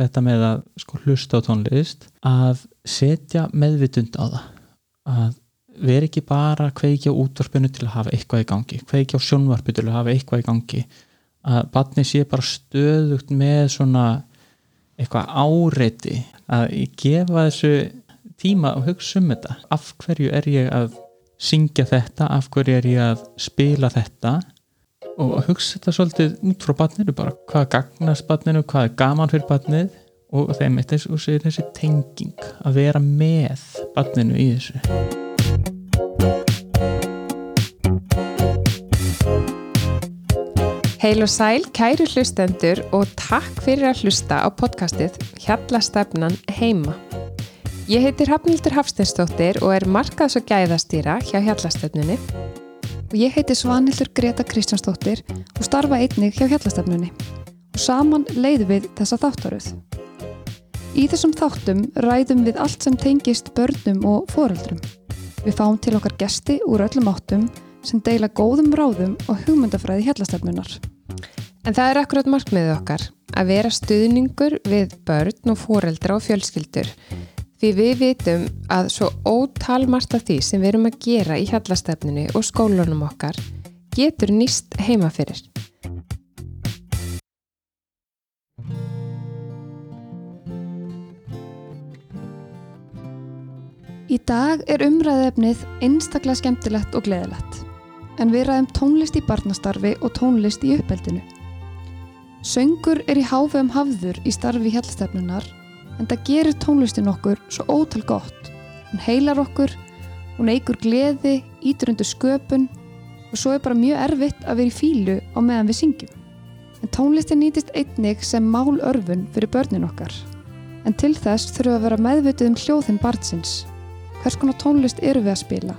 þetta með að sko hlusta á tónlist að setja meðvitund á það. Að vera ekki bara að kveikja útvarpinu til að hafa eitthvað í gangi kveikja á sjónvarpinu til að hafa eitthvað í gangi. Að barni sé bara stöðugt með svona eitthvað áreiti að gefa þessu tíma og hugsa um þetta. Af hverju er ég að syngja þetta, af hverju er ég að spila þetta og hugsa þetta svolítið út frá barninu bara hvað gagnast barninu, hvað er gaman fyrir barnið og þeim er þessi, þessi tenging að vera með barninu í þessu Heil og sæl, kæru hlustendur og takk fyrir að hlusta á podcastið Hjallastefnan heima. Ég heitir Hafnildur Hafsteinstóttir og er markaðs og gæðastýra hjá Hjallastefnunni. Og ég heiti Svanildur Greta Kristjánsdóttir og starfa einnig hjá Hjallastefnunni. Og saman leiðum við þessa þáttaröð. Í þessum þáttum ræðum við allt sem tengist börnum og foreldrum. Við fáum til okkar gesti úr öllum áttum sem deila góðum ráðum og hugmyndafræði hjallastefnunar. En það er akkurat markmiðið okkar að vera stuðningur við börn og foreldra og fjölskyldur því við vitum að svo ótalmarst af því sem við erum að gera í hjallastefnunni og skólunum okkar getur nýst heima fyrir. Í dag er umræðefnið einstaklega skemmtilegt og gleðilegt en við ræðum tónlist í barnastarfi og tónlist í uppeldinu. Söngur er í háfum hafður í starfi hjálpstefnunar en það gerir tónlistin okkur svo ótal gott. Hún heilar okkur, hún eigur gleði, ítur undir sköpun og svo er bara mjög erfitt að vera í fílu á meðan við syngjum. En tónlistin nýtist einnig sem mál örfun fyrir börnin okkar. En til þess þurfum við að vera meðvitið um hljóðin barnsins. Hvers konar tónlist eru við að spila?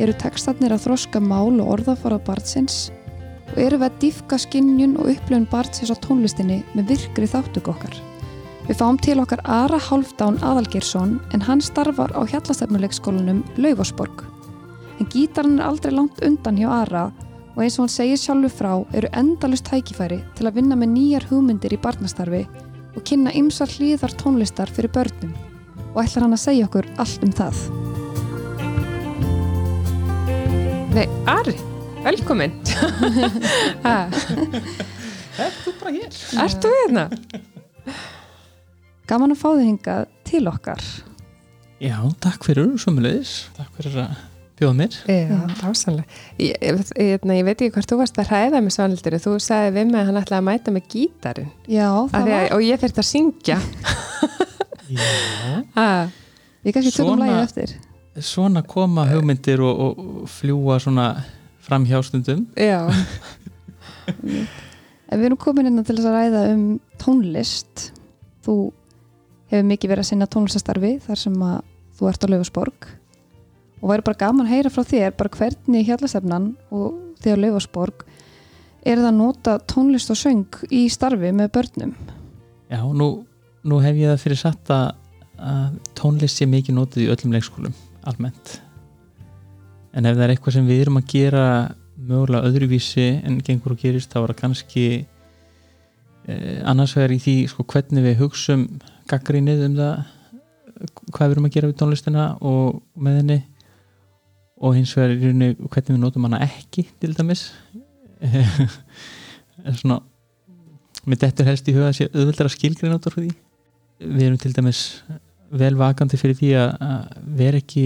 eru tekstarnir að þroska mál og orðafarað barnsins og eru við að dýfka skinnjun og upplöfun barnsins á tónlistinni með virkri þáttug okkar. Við fáum til okkar Ara Hálfdán Adalgersson en hann starfar á hjallastefnuleikskólanum Laufosborg. En gítarinn er aldrei langt undan hjá Ara og eins og hann segir sjálfur frá eru endalust tækifæri til að vinna með nýjar hugmyndir í barnastarfi og kynna ymsar hlýðar tónlistar fyrir börnum og ætlar hann að segja okkur allt um það. Nei, Ari, velkomin Ertu bara hér? Ertu hérna? Gaman að fá þig hingað til okkar. Já, takk fyrir sumulegis, takk fyrir að bjóða mér. Já, dásanlega ég, ég, ég veit ekki hvort þú varst að hræða með Svanildur þú sagði við mig að hann ætlaði að mæta með gítarin Já, það var Og ég fyrir að syngja. Já. Við kannski tökum lægi eftir. Svona koma hugmyndir og, og fljúa svona fram hjá stundum. Já. Við erum komin inn til þess að ræða um tónlist. Þú hefur mikið verið að sinna tónlistastarfi þar sem að þú ert á Laufasborg og væri bara gaman að heyra frá þér bara hvernig hjálpastefnan og því á Laufasborg er það að nota tónlist og söng í starfi með börnum. Já, nú, nú hef ég það fyrir satt að tónlist sé mikið notið í öllum leikskólum almennt. En ef það er eitthvað sem við erum að gera mögulega öðruvísi en gengur og gerist þá er það kannski eh, annars vegar í því sko, hvernig við hugsum gaggrinnið um það hvað við erum að gera við tónlistina og með henni. Og hins vegar í rauninu hvernig við notum hana ekki til dæmis. En svona með þetta helst í huga sé auðvöldar að skilgreina út á því við erum til dæmis vel vakandi fyrir því að vera ekki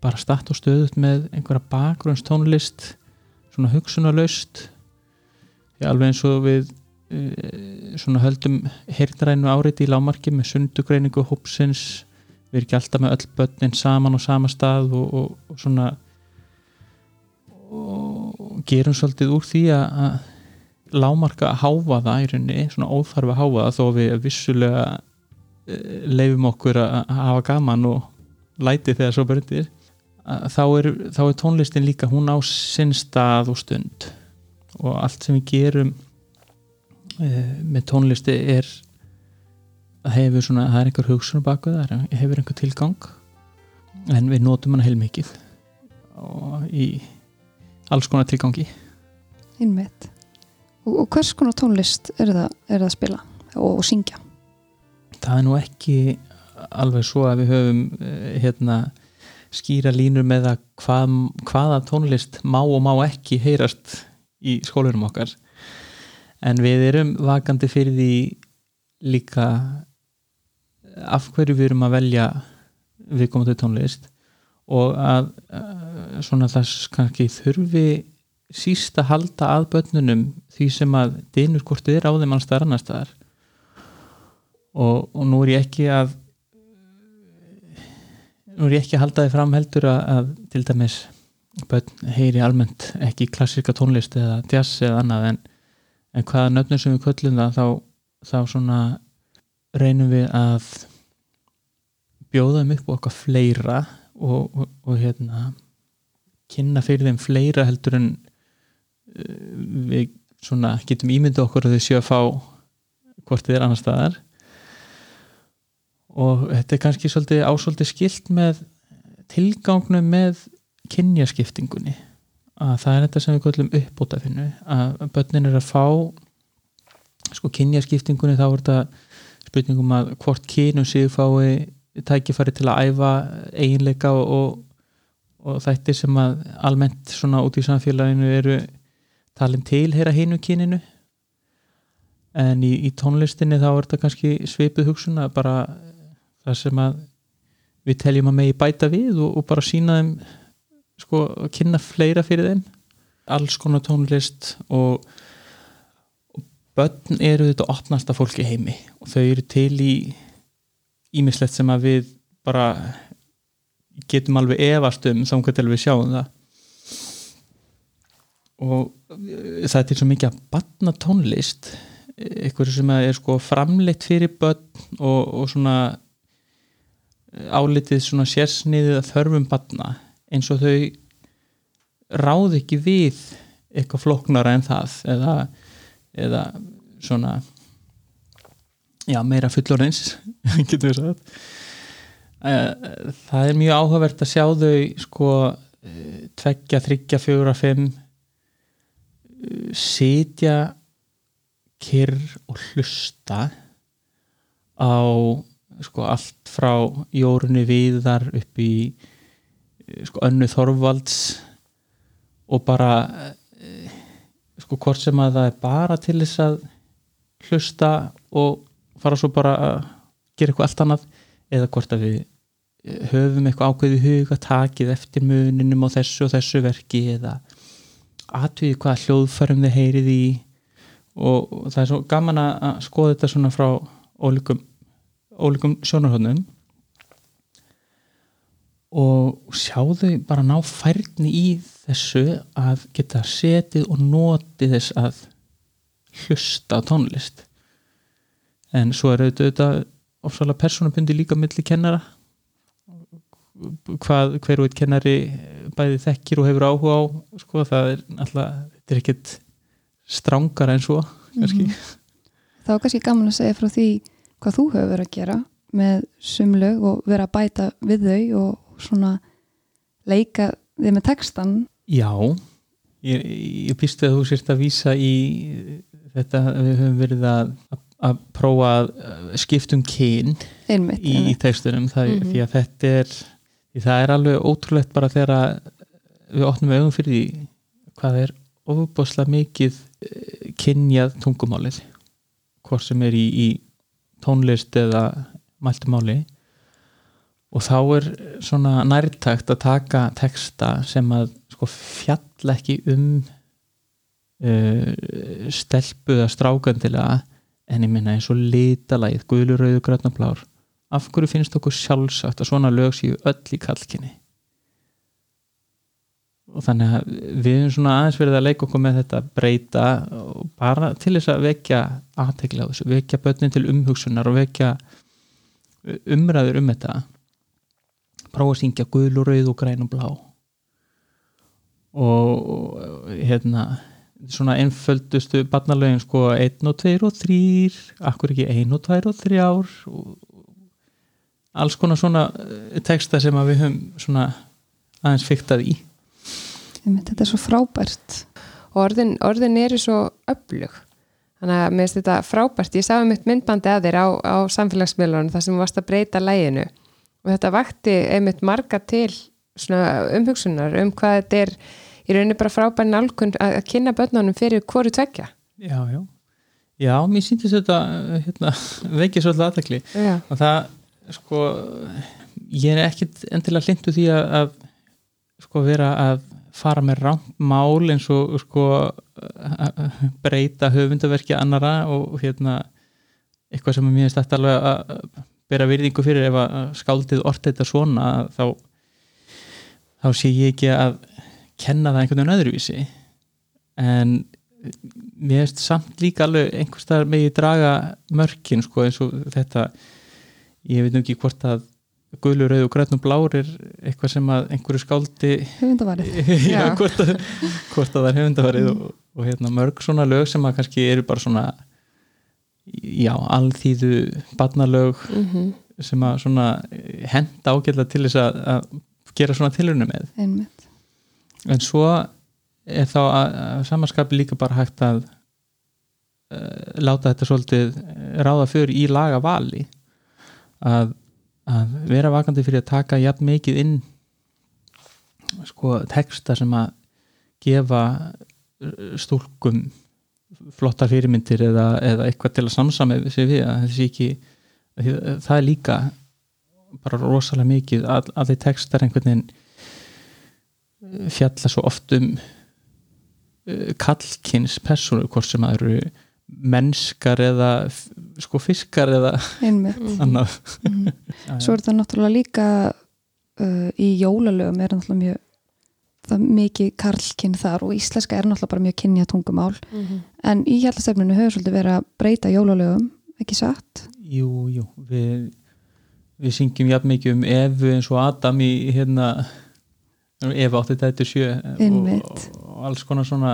bara statt og stöðut með einhverja bakgrunnstónlist svona hugsunarlaust. Alveg eins og við svona höldum heyrnarænu áriti í lámarki með sundugreiningu hópsins. Við erum ekki alltaf með öll börnin saman á sama stað og, og, og svona og gerum svolítið úr því að lámarka að háfa það í rauninni, svona óþarfa að háfa það þó við vissulega Eh, leifum okkur að hafa gaman og læti þegar svo börnir þá er, þá er tónlistin líka hún á sinn stað og stund. Og allt sem við gerum með tónlisti er að hefur svona, það er einhver hugsun baka það, hefur einhver tilgang en við notum hana heilmikið og í alls konar tilgangi. Innmitt og, og hvers konar tónlist er það, er það að spila og, og syngja? það er nú ekki alveg svo að við höfum eh, hérna skýra línur með að hvað, hvaða tónlist má og má ekki heyrast í skólurum okkar en við erum vakandi fyrir því líka af hverju við erum að velja viðkomandi tónlist og að svona þess kannski þurfi síst að halda að börnunum því sem að dynur hvort þið er á þeim annars það er annars staðar. Og, og nú er ég ekki að nú er ég ekki að halda þið fram heldur að, að til dæmis börn heyri almennt ekki klassika tónlist eða jazz eða annað en, en hvaða nöfnum sem við köllum það þá, þá svona reynum við að bjóða þeim upp okkar fleira og, og, og hérna kynna fyrir þeim fleira heldur en uh, við svona getum ímynda okkur að þau séu að fá hvort þið er annar staðar. Og þetta er kannski svolítið ásvolítið skilt með tilgangnum með kynjaskiptingunni að það er þetta sem við kallum uppbótafinnu að börnin er að fá sko kynjaskiptingunni þá er þetta spurningum að hvort kynum sig fái tækifæri til að æfa eiginleika og, og, og þættir sem að almennt svona út í samfélaginu eru talin til heyra hinu kyninu. En í, í tónlistinni þá er þetta kannski svipið hugsun að bara það sem að við teljum að megi bæta við og, og bara sína þeim sko kynna fleira fyrir þeim. Alls konar tónlist og, og börn eru þetta opnasta fólki heimi. Og þau eru til í ímislegt sem að við bara getum alveg efast um þá hvernig við sjáum það. Og það er til svo mikið að batna tónlist eitthvað sem er sko framleitt fyrir börn og, og svona álitið svona sérsniðið að þörfum batna eins og þau ráð ekki við eitthvað floknara en það eða, eða svona já, meira fullorins getur við sagt. Eh, það er mjög áhugavert að sjá þau sko eh, tveggja, þryggja, fjóra, fimm eh, sitja kyrr og hlusta á sko allt frá jórunni viðar upp í sko önnu Þorvalds og bara sko hvort sem að það er bara til þess að hlusta og fara svo bara að gera eitthvað allt annað eða hvort að við eh, höfum eitthvað ákveði huga takið eftir muninum á þessu og þessu verki eða aðtöði hvað hljóðfærum þið heyrið í. Og, og það er svo gaman að skoða þetta svona frá ólíkum, ólíkum sjónarhóðnum og sjáðu bara ná færni í þessu að geta setið og notið þess að hlusta tónlist en svo er auðvitað ofsalega persónabundi líka milli kennara hvað hver og einn kennari bæði þekkir og hefur áhuga á sko, það er alltaf, þetta er ekkert strángara en svo kannski. Mm -hmm. Þá er kannski gaman að segja frá því hvað þú hefur verið að gera með sumlög og vera að bæta við þau og svona leika þið með textan Já, ég, ég býstu að þú sérst að vísa í þetta við höfum verið að að prófa að skiptum kyn einmitt, í, í tekstunum það, mm -hmm. því að þetta er það er alveg ótrúlegt bara þegar við opnum auðvum fyrir því hvað er ofuboslega mikið eh, kynjað tungumálið hvort sem er í, í tónlist eða mæltumáli og þá er svona nærtækt að taka teksta sem að sko fjall ekki um uh, stelpu eða strákandilega en ég minna eins og litalæð guðlu, rauðu, grötna, blár. Af hverju finnst okkur sjálfsagt að svona lög séu öll í kallkinni og þannig að við erum svona aðeins verið að leika okkur með þetta breyta og bara til þess að vekja aðtegla á þessu, vekja börnin til umhugsunar og vekja umræður um þetta prófa að syngja guðlu, rauðu, græn og blá. Og hérna svona einföldustu barnalögin sko 1 og 2 og 3 akkur ekki 1 og 2 og 3 ár og alls konar svona eh, texta sem við höfum svona aðeins fyrktað í. Þetta er svo frábært. Orðin, orðin eru svo öflug. Þannig að mér finnst þetta frábært. Ég sá um eitt myndbandi að þér á, á samfélagsmiðlunum þar sem þú varst að breyta læginu og þetta vakti einmitt marga til umhugsunar um hvað þetta er í rauninni bara frábær nálkun að, kynna börnunum fyrir hvoru tvekja já, já. Já, mér síndist þetta hérna, veikið svolítið aðtekli já, og það, sko ég er ekkit endilega hlindu því að, að sko vera að fara með rámt mál eins og sko breyta höfundaverki annara og hérna eitthvað sem mér finnst þetta alveg að bera virðingu fyrir ef að skáldið orðið þetta svona þá þá sé ég ekki að kenna það einhvern veginn öðruvísi. En mér finnst samt líka alveg einhvers staðar megi draga mörkin sko eins og þetta. Ég veit nú ekki hvort að gulur, rauð og grænn og blár er eitthvað sem að einhverju skáldi höfundavarið. Hvort, hvort að það er höfundavarið og, og hérna mörg svona lög sem að kannski eru bara svona já, alþýðu barnalög mm sem að svona henda ágætlega til þess að, að gera svona tilurinu með. Einmitt. En svo er þá að, að samanskapi líka bara hægt að uh, láta þetta svolítið ráða fyrir í laga vali að, að vera vakandi fyrir að taka jafn mikið inn sko texta sem að gefa stúlkum flottar fyrirmyndir eða, eða eitthvað til að samsama sig við að þessi ekki að það er líka bara rosalega mikið að, að þeir textar einhvern veginn uh, fjalla svo oft um uh, kallkins persónu hvort sem það eru mennskar eða sko fiskar eða annað. Já, Svo er þetta náttúrulega líka uh, í jólalögum er náttúrulega mjög það er mikið karlkinn þar og íslenska er náttúrulega bara mjög kynja tungumál. En í hjallastefninu hefur svolítið verið að breyta jólalögum, ekki satt? Jú, jú, við við syngjum jafn mikið um Evu eins og Adam í hérna Eva 87 og, og alls konar svona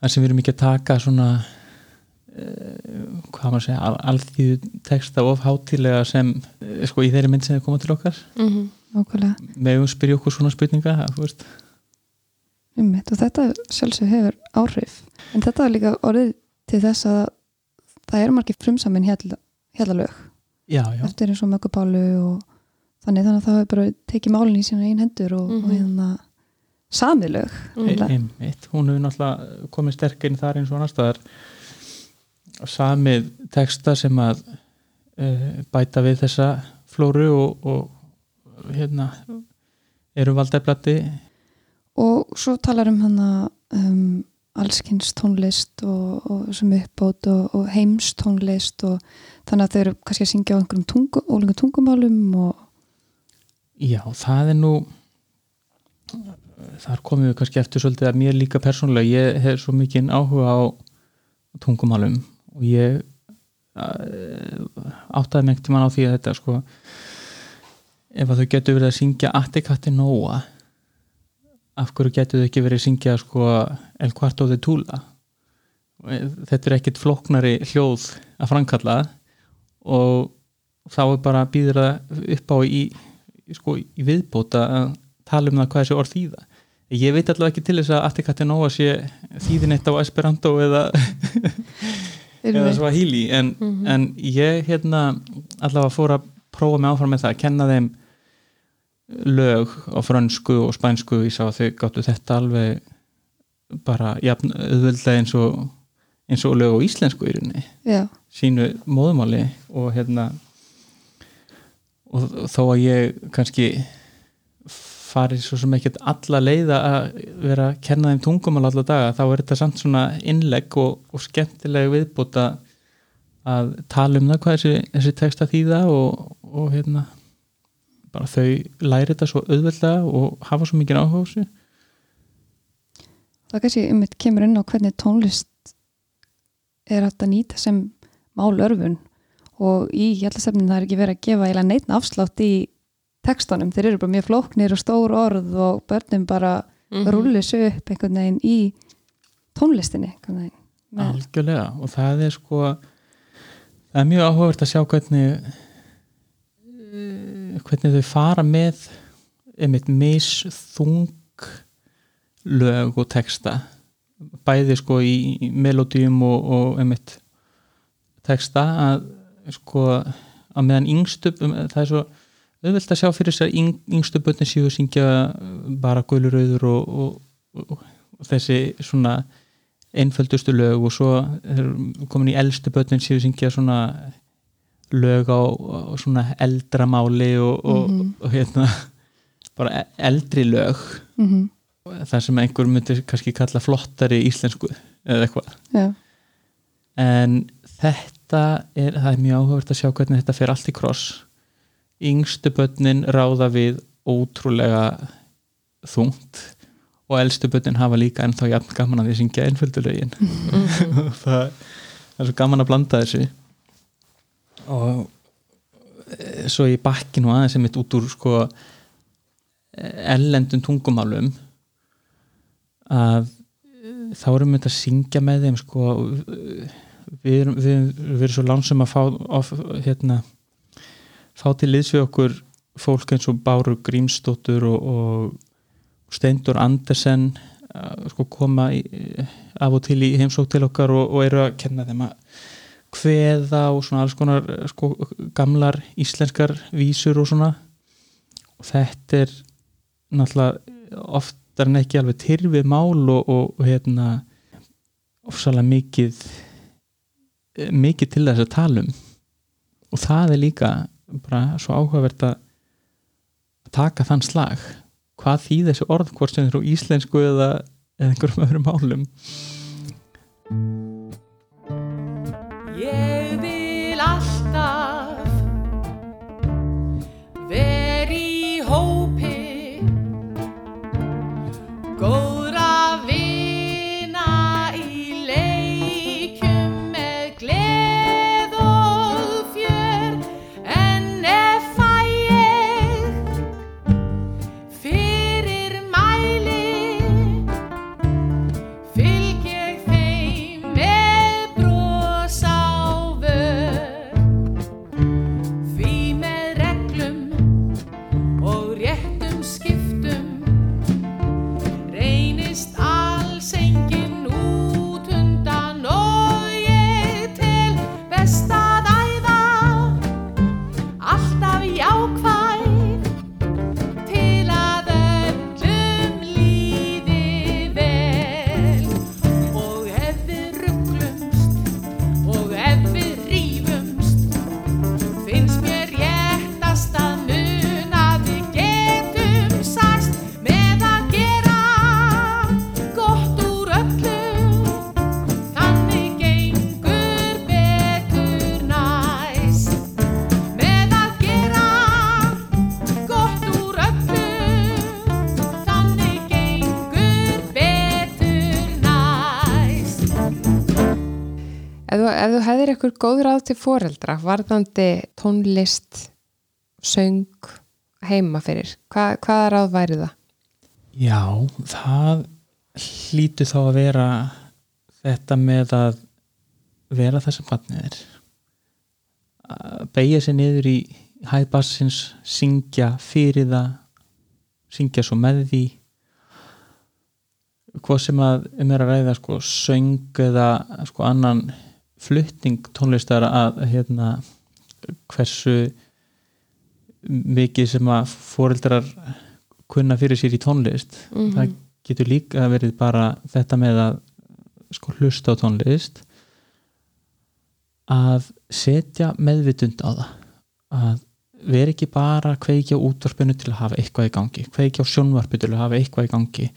þar sem við erum ekki að taka svona uh, hvað maður að segja al, alþýðu texta of hátilega sem uh, sko í þeirri mynd sem þið koma til okkar Nákvæmlega, megum spyrja okkur svona spurninga þú veist? Einmitt og þetta sjálfsög hefur áhrif. En þetta er líka orðið til þess að það eru margir frumsamin hjallalög. Já, já, eftir eins og möggubálu og þannig þannig að það hefur bara tekið málinn í sína einn hendur og, Mhm. og hérna samilög Mhm. einmitt. Hún hefur náttúrulega komið sterk inn þar eins og annars staðar. Samið texta sem að uh, bæta við þessa flóru og, og hérna eru valdeflati. Og svo talar um hana um, allskins tónlist og, og sem uppbót og, og heimstónlist og þannig að þau eru kannski að syngja á einhverjum tungu, ólingum tungumálum og já, það er nú þar komum við kannski eftir svolítið að mér líka persónulega, ég hef svo mikinn áhuga á tungumálum og ég uh, áttaði einhvern tímann á því að þetta sko ef að þau getur verið að syngja Attikatti Nóa af hverju getur þau ekki verið að syngja sko El Quarto de Tula? Þetta er ekkit flóknari hljóð að framkalla og þá er bara býður það upp á í, sko, í viðbóta að tala um það hvað þessi orð þýða. Ég veit allavega ekki til þess að Attikatti Nóa sé þýðin eitt á Esperanto eða, eða Swahili en, en ég hérna allavega fór að prófa mig áfram með það að kenna þeim lög á frönsku og spænsku ég sá að þau gáttu þetta alveg bara jafn auðvöldlega eins og eins og lög á íslensku í rauninni. Já, sínu móðumáli og hérna og þó að ég kannski farið svo sem ekkert alla leiða að vera að kenna þeim tungumál alla daga þá er þetta samt svona innlegg og, og skemmtilega viðbúta að tala um það hvað þessi, þessi texta þýða og, og hérna bara þau læri þetta svo auðveldlega og hafa svo mikið áhuga á þessu. Það kannski um kemur inn á hvernig tónlist er hægt að nýta sem málörfun. Og í hjallastefnin það er ekki verið að gefa eiginlega neitt afslátt í textunum, þeir eru bara mjög flóknir og stór orð og börnum bara mm rullu sig upp einhvern veginn í tónlistinni veginn. Algjörlega. Og það er sko það er mjög áhugavert að sjá hvernig hvernig þau fara með einmitt misþung lög og texta. Bæði sko í, melodíum og, og einmitt texta að sko að meðan yngstu, um, það er svo auðvelt að sjá fyrir sér yng, yngstu börnin séu að syngja bara gulurauður og, og, og, og þessi svona einföldustu lög og svo komin í eldstu börnin séu að syngja svona lög á, á svona eldra máli og, Mhm. og hérna bara e- eldri lög. Mm það sem einhver myndi kannski kalla flottari íslensku eða eitthvað. Já, en þetta er, það er mjög áhugavert að sjá hvernig þetta fer allt í kross. Yngstu börnin ráða við ótrúlega þungt og elstu börnin hafa líka ennþá jafn gaman að því syngja einföldulögin Mhm. það, það er svo gaman að blanda þessu og eh, svo í bakkinu aðeins sem mitt út úr sko ellendum tungumálum að eh, þá erum við að syngja með þeim sko við erum, við, við erum svo lánsum að fá of, hérna, fá til liðs við okkur fólk eins og Báru Grímsdóttur og, og Steindur Andersen að sko koma í, af og til í heimsók til okkar og, og eru að kenna þeim að kveða og svona alls konar sko, gamlar íslenskar vísur og svona. Og þetta er náttúrulega oftar en ekki alveg tyrfið mál og, og, og hérna ofsalega mikið mikið til þess að tala um. Og það er líka bara svo áhugavert að taka þann slag. Hvað þýð þessi orð hvort sem eru íslensku eða, eða einhverjum öðrum málum Ég góð ráð til foreldra varðandi tónlist söng heima fyrir, Hva, hvaða ráð væri það? Já, það hlýtu þá að vera þetta með að vera það sem barnið er. Að beigja sér niður í hæð bassins, syngja fyrir það syngja svo með því. Hvað sem að um er að ræða sko söng eða sko annan flutning tónlistar að hérna hversu mikið sem að foreldrar kunna fyrir sér í tónlist Mhm. það getur líka verið bara þetta með að sko hlusta á tónlist að setja meðvitund á það að vera ekki bara að kveikja á útvarpinu til að hafa eitthvað í gangi kveikja á sjónvarpinu til að hafa eitthvað í gangi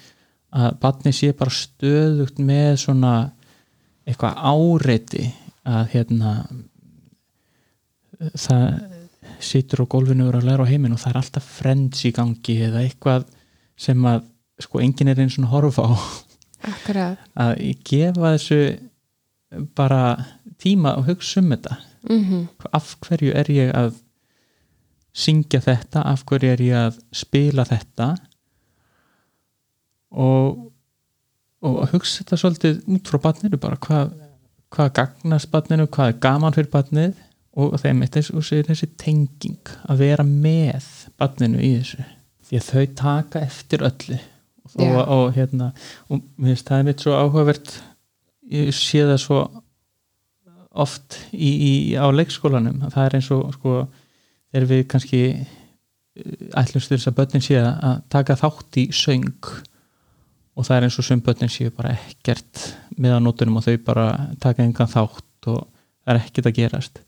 að barni sé bara stöðugt með svona eitthvað áreiti að hérna það situr á gólfinu og er að læra á heiminn og það er alltaf friends í gangi eða eitthvað sem að sko enginn er eins og horfa á. Akkurat. Að gefa þessu bara tíma og hugsa um þetta. Mm af hverju er ég að syngja þetta, af hverju er ég að spila þetta? Og og að hugsa þetta svolítið út frá barninu bara hvað, hvað gagnast barninu, hvað er gaman fyrir barnið? Og þeim eitt þessi, þessi, þessi tenging að vera með barninu í þessu. Því að þau taka eftir öllu. Og og, Já. og hérna og mér finnst það er mitt svo áhugavert. Ég sé það svo oft í, í, á leikskólanum. Að það er eins og sko þegar við kannski ætlumst til þess að börnin sé að taka þátt í söng og það er eins og sem börnin séu bara ekkert með á nótunum og þau bara taka engan þátt og það er ekkert að gerast.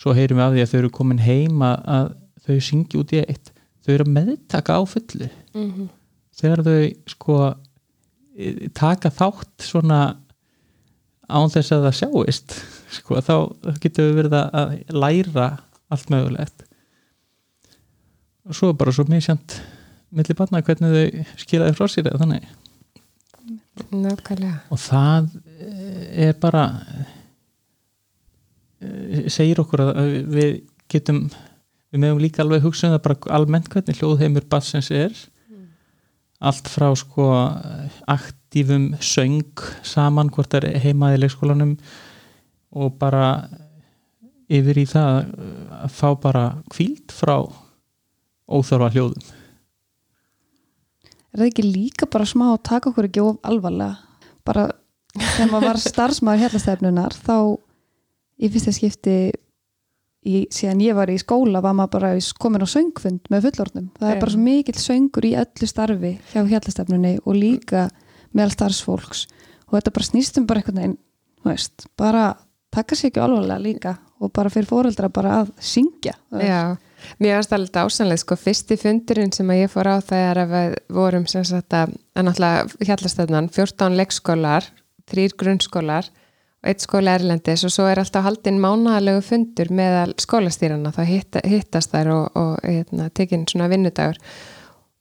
Svo heyrum við af því að þau eru komin heim að, þau syngi út í eitt. Þau eru að meðtaka á fullu. Mhm. þegar þau sko e, taka þátt svona án þess að það sjáist sko, þá getur við verið að læra allt mögulegt. Og svo er bara svo misjant milli barna hvernig þau skilaði frá sér eða þannig nákvæmlega. Og það eh, er bara eh, segir okkur að við getum við meðum líka alveg hugsa um það bara almennt hvernig hljóðheimur bassins er. Allt frá sko aktífum söng saman hvort er heima í leikskólanum og bara yfir í það að fá bara kvíld frá óþarfa hljóðum Er það ekki líka bara smá að taka okkur ekki of alvarlega? Bara þegar maður var starfsmaður hérlastefnunar þá í fyrsta skipti í, síðan ég var í skóla var maður bara komin á söngfund með fullorðnum. Það er bara svo mikill söngur í öllu starfi hjá hérlastefnunni og líka meðal starfsfólks og þetta bara snýstum bara einhvern veginn, veist, bara taka sér ekki alvarlega líka og bara fyrir fóreldra bara að syngja. Já, mér varst alveg dásanlega sko, fyrsti fundurinn sem að ég fór á það er að við vorum sem sagt að, að náttúrulega hjallastöðnan, 14 leikskólar þrýr grunnskólar og eitt skóla erlendis og svo er alltaf haldinn mánaðalegu fundur meðal skólastýrana þá hitta, hittast þær og, og hérna, tekinn svona vinnudagur.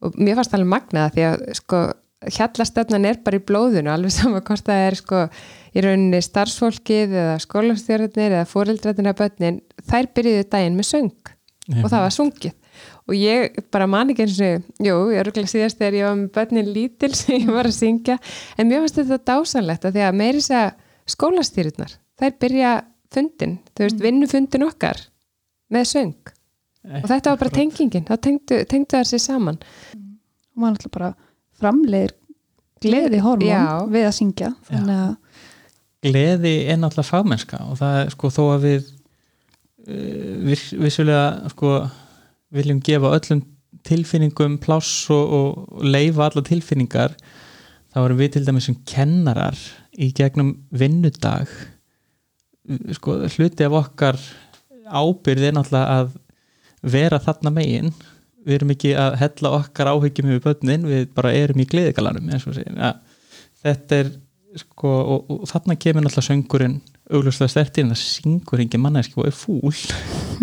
Og mér fannst alveg magnaða því að sko hjallastöðnan er bara í blóðinu alveg sama hvort það er sko í rauninni starfsfólkið eða skólastjórnir eða fóreldrættina börnin þær byrjuðu daginn með söng og það var sungið. Og ég bara man ekki eins og jú, ég er rúglega síðast þegar ég var með börnin lítil sem ég var að syngja. En mér fannst þetta dásanlegt að því að meiri þess að skólastýrurnar þær byrja fundin, þau veist vinnufundin okkar með söng. Og þetta var bara tengingin, þá tengdu, tengdu þær sér saman. Og maður náttúrulega bara framleiðir gleði hormón Já. við að syngja þannig að gleði er náttúrulega fagmennska og það er sko þó að við viss, vissulega sko viljum gefa öllum tilfinningum pláss og, og leifa alla tilfinningar þá erum við til dæmis sem kennarar í gegnum vinnudag. Sko hluti af okkar ábyrð er náttúrulega að vera þarna megin. Við erum ekki að hella okkar áhyggjum yfir börnin, við bara erum í gleðikalanum þetta er sko, og, og þarna kemur náttúrulega söngurinn augljóslega stertinn það syngur engin manneski og er fúl.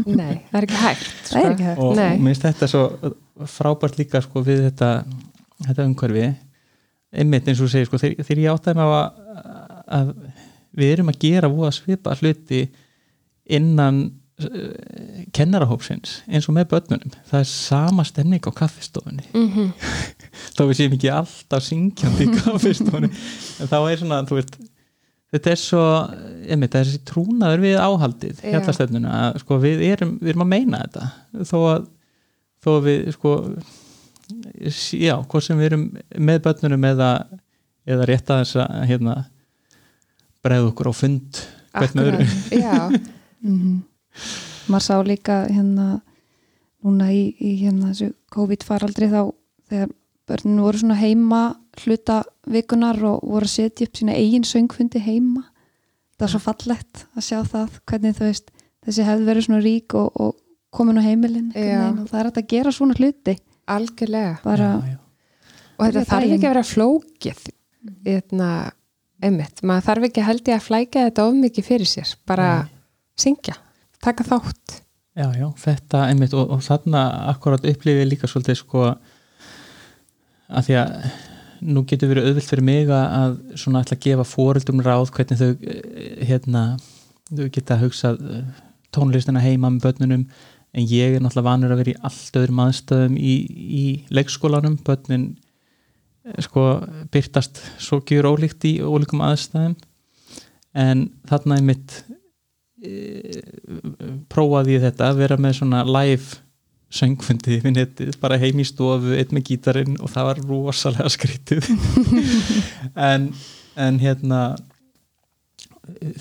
Nei, það er ekki hægt það er ekki hægt og Nei. mér finnst þetta svo frábært líka sko við þetta þetta umhverfi. Einmitt eins og þú segir sko þegar, þegar ég áttaði á að, að við erum að gera voða svipa hluti innan uh, kennarahópsins eins og með börnunum. Það er sama stemning á kaffistofunni. Mm þá við séum ekki alltaf syngjandi í kaffistofunni. En þá er svona þú veist þetta er svo, einmitt, þessi trúnaður við áhaldið, hjallastefnuna að sko við erum, við erum að meina þetta. Þó að, þó að við sko já, hvort sem við erum með börnunum eða, eða rétt að þess að hérna bregða okkur á fund öðru Já, mm maður sá líka hérna núna í, í hérna þessu COVID faraldri þá þegar börnin voru svona heima hluta vikunar og voru að setja upp sína eigin söngfundi heima. Það er svo fallegt að sjá það hvernig þú veist þessi hefði verið svona rík og, og komin á heimilin og það er að gera svona hluti. Algjörlega. Bara, já, já. og þetta þarf ekki að vera flókið eitna, einmitt, maður þarf ekki held ég að flækja þetta of mikið fyrir sér. Bara Nei. syngja, taka þátt. Já, já, þetta einmitt og, og þarna akkurat upplifið líka svolítið sko að því að nú getur verið auðvilt fyrir mig að- að svona ætla að gefa fóreldum ráð hvernig þau eh, hérna, þau geta hugsað eh, tónlistina heima með börnunum. En ég er náttúrulega vanur að vera í allt öðrum aðstöðum í, í leikskólanum. Börnin eh, sko byrtast svo gjur ólíkt í ólíkum aðstæðum. En þarna er mitt prófaði ég þetta að vera með svona live söngfundi við netið, bara heim í stofu einn með gítarinn og það var rosalega skrítið en, en hérna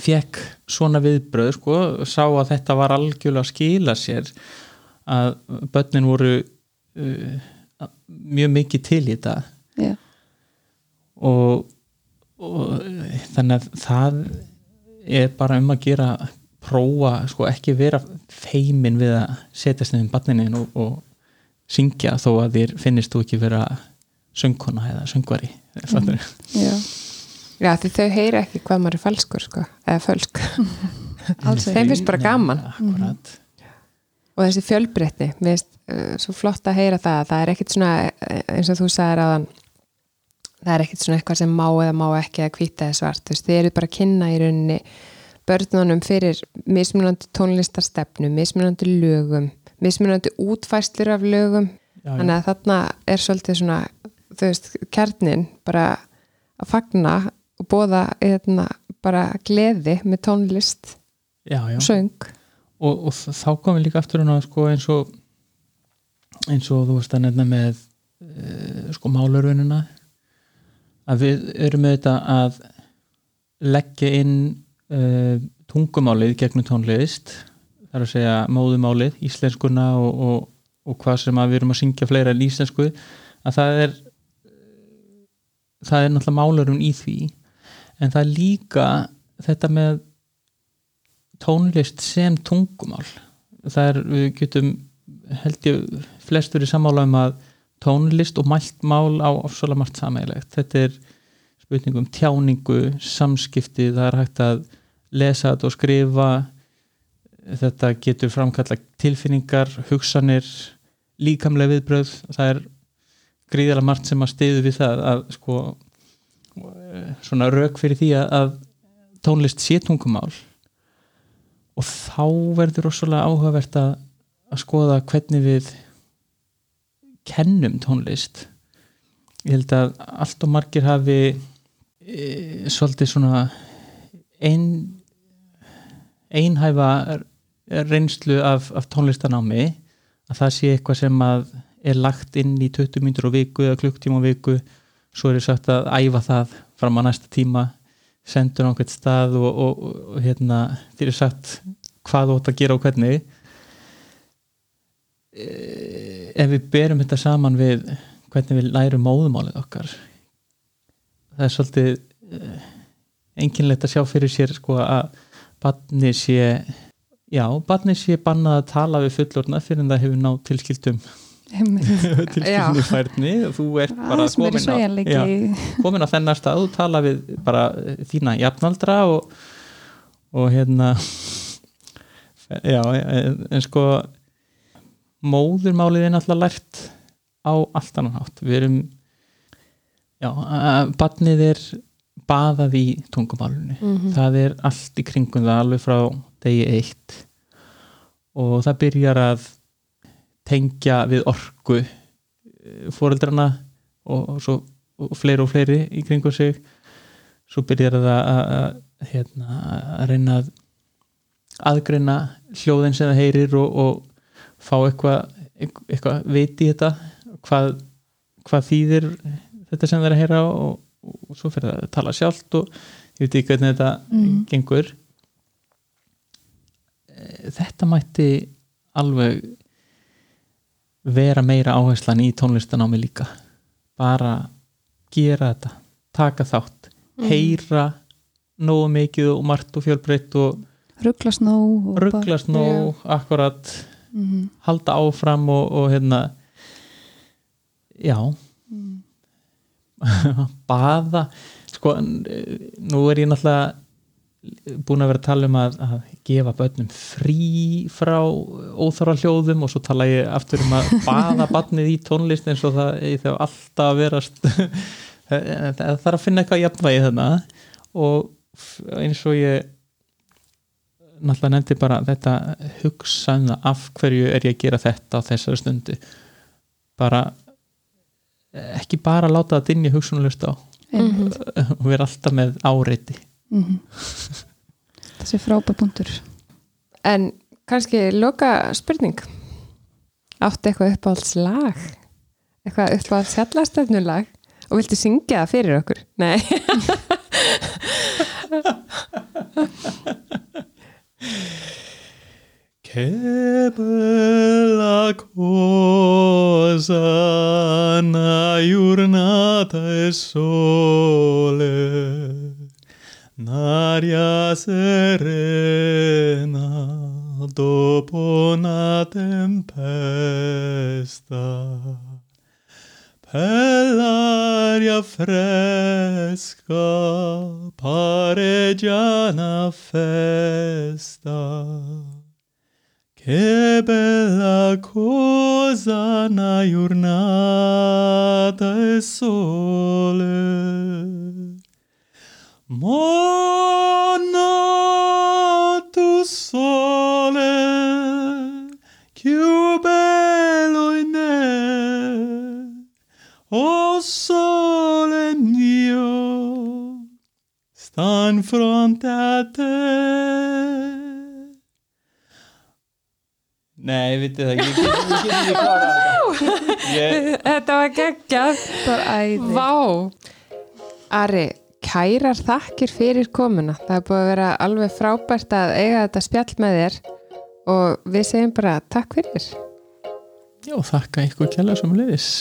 fekk svona viðbröð sko, sá að þetta var algjörlega að skila sér að börnin voru uh, mjög mikið til í þetta Já. og, og þannig að það er bara um að gera prófa, sko ekki vera feimin við að setjast nefnum barninin og, og syngja þó að þér finnist þú ekki vera söngkona eða söngvari mm. Já. Já, því þau heyra ekki hvað maður er falskur sko, eða fölsk Alls ekki. Þeim finnst bara gaman Akkurat og þessi fjölbreytni, mér finnst uh, svo flott að heyra það, það er ekkit svona eh, eins og þú sagðir aðan það er ekkit svona eitthvað sem má eða má ekki eða hvita eða svart, þú veist, þið eru bara að kynna í rauninni börnunum fyrir mismunandi tónlistarstefnu mismunandi lögum, mismunandi útfæslur af lögum. Já, þannig að þarna er svolítið svona þú veist, kjarnin bara að fagna og bóða eðna, bara gleði með tónlist já, já. og söng. Og, og þá komum við líka aftur hana, sko, eins og eins og þú veist að nefna með uh, sko málurvinuna að við erum með þetta að leggja inn uh, tungumálið gegnum tónlist þar að segja móðumálið, íslenskuna og, og, og hvað sem við erum að syngja fleira en íslensku að það er það er náttúrulega málurinn í því. En það er líka þetta með tónlist sem tungumál. Það er, við getum held ég flestur í sammála um að tónlist og mælt mál á ofsóla margt samægilegt þetta er spurning um tjáningu samskipti, það er hægt að lesa þetta og skrifa. Þetta getur framkalla tilfinningar, hugsanir líkamlega viðbröð það er gríðala margt sem að stiðu við það að sko svona rauk fyrir því að, tónlist sé tungumál. Og þá verður rosalega áhugavert að, að skoða hvernig við kennum tónlist. Ég held að allt og margir hafi e, svolítið svona ein einhæfa reynslu af, af tónlistanámi að það sé eitthvað sem að er lagt inn í 20 mínútur á viku eða klukktíma á viku svo er ég sagt að æfa það fram á næsta tíma sendur einhvert stað og, og, og hérna þér er sagt hvað þú ætti að gera og hvernig. Eh, ef við berum þetta saman við hvernig við lærum móðumálið okkar það er svolítið eh, einkynlegt að sjá fyrir sér sko að barni sé já, barni sé bannað að tala við fullorna fyrir en það hefur náð tilskildum. Tilskildum færni. Þú ert bara aðeins meiri komin sveigjanleiki. Já, komin á þennar stað. Þú tala við bara þína jafnaldra og, og hérna já, en, en sko móðurmálið er náttúrulega lært á allt annan hátt. Við erum já, að barnið er baðað í tungumálunni Mhm. það er allt í kringum það alveg frá degi eitt. Og það byrjar að tengja við orku fóreldrana og, og og fleiri og fleiri í kringum sig. Svo byrjar það að, að, hérna, að reyna að aðgreina hljóðin sem það heyrir og, og fá eitthvað eitthvað veit í þetta hvað, hvað þýðir þetta sem það er að heyra og, og svo fyrir það að tala sjálft og ég veit ekki hvernig þetta Mhm. gengur Eh, þetta mætti alveg vera meira áherslan í tónlistanámi líka bara gera þetta taka þátt, heyra nógu mikið og margt og fjölbreytt og rugglast nóg rugglast nóg akkurat Mhm. halda áfram og, og hérna já Mm. baða. Sko, n- nú er ég náttúrulega búin að vera að tala um að, að gefa börnum frí frá óþára hljóðum og svo tala ég aftur um að baða barnið í tónlist eins og það þá alltaf að verast. Það þarf að finna eitthvað jafnvægi þarna. Og eins og ég náttúrulega nefndi bara þetta hugsaðna af hverju er ég að gera þetta á þessari stundu. Bara ekki bara láta það dinja hugsunulust á. Einmitt. og vera alltaf með áreiti. Mhm. þessi frábær punktur. En kannski loka spurning. Áttu eitthvað uppáhalds lag eitthvað uppáhalds fjallastefnulag og viltu syngja það fyrir okkur? Nei Che bella cosa una giornata e sole, un'aria serena dopo una tempesta. Per l'aria fresca pare già una festa. Che bella cosa una giornata e sole. Monna tu sole, più bello in me, o sole mio, sta in fronte a Nei, vitið það, ég get ég get ekki klárað þetta. Ég, Þetta var geggjað. Það er æði. Vá. Ari, kærar þakkir fyrir komuna. Það er búið að vera alveg frábært að eiga þetta spjall með þér. Og við segjum bara takk fyrir. Já, þakka ykkur kjærlega sem leiðis.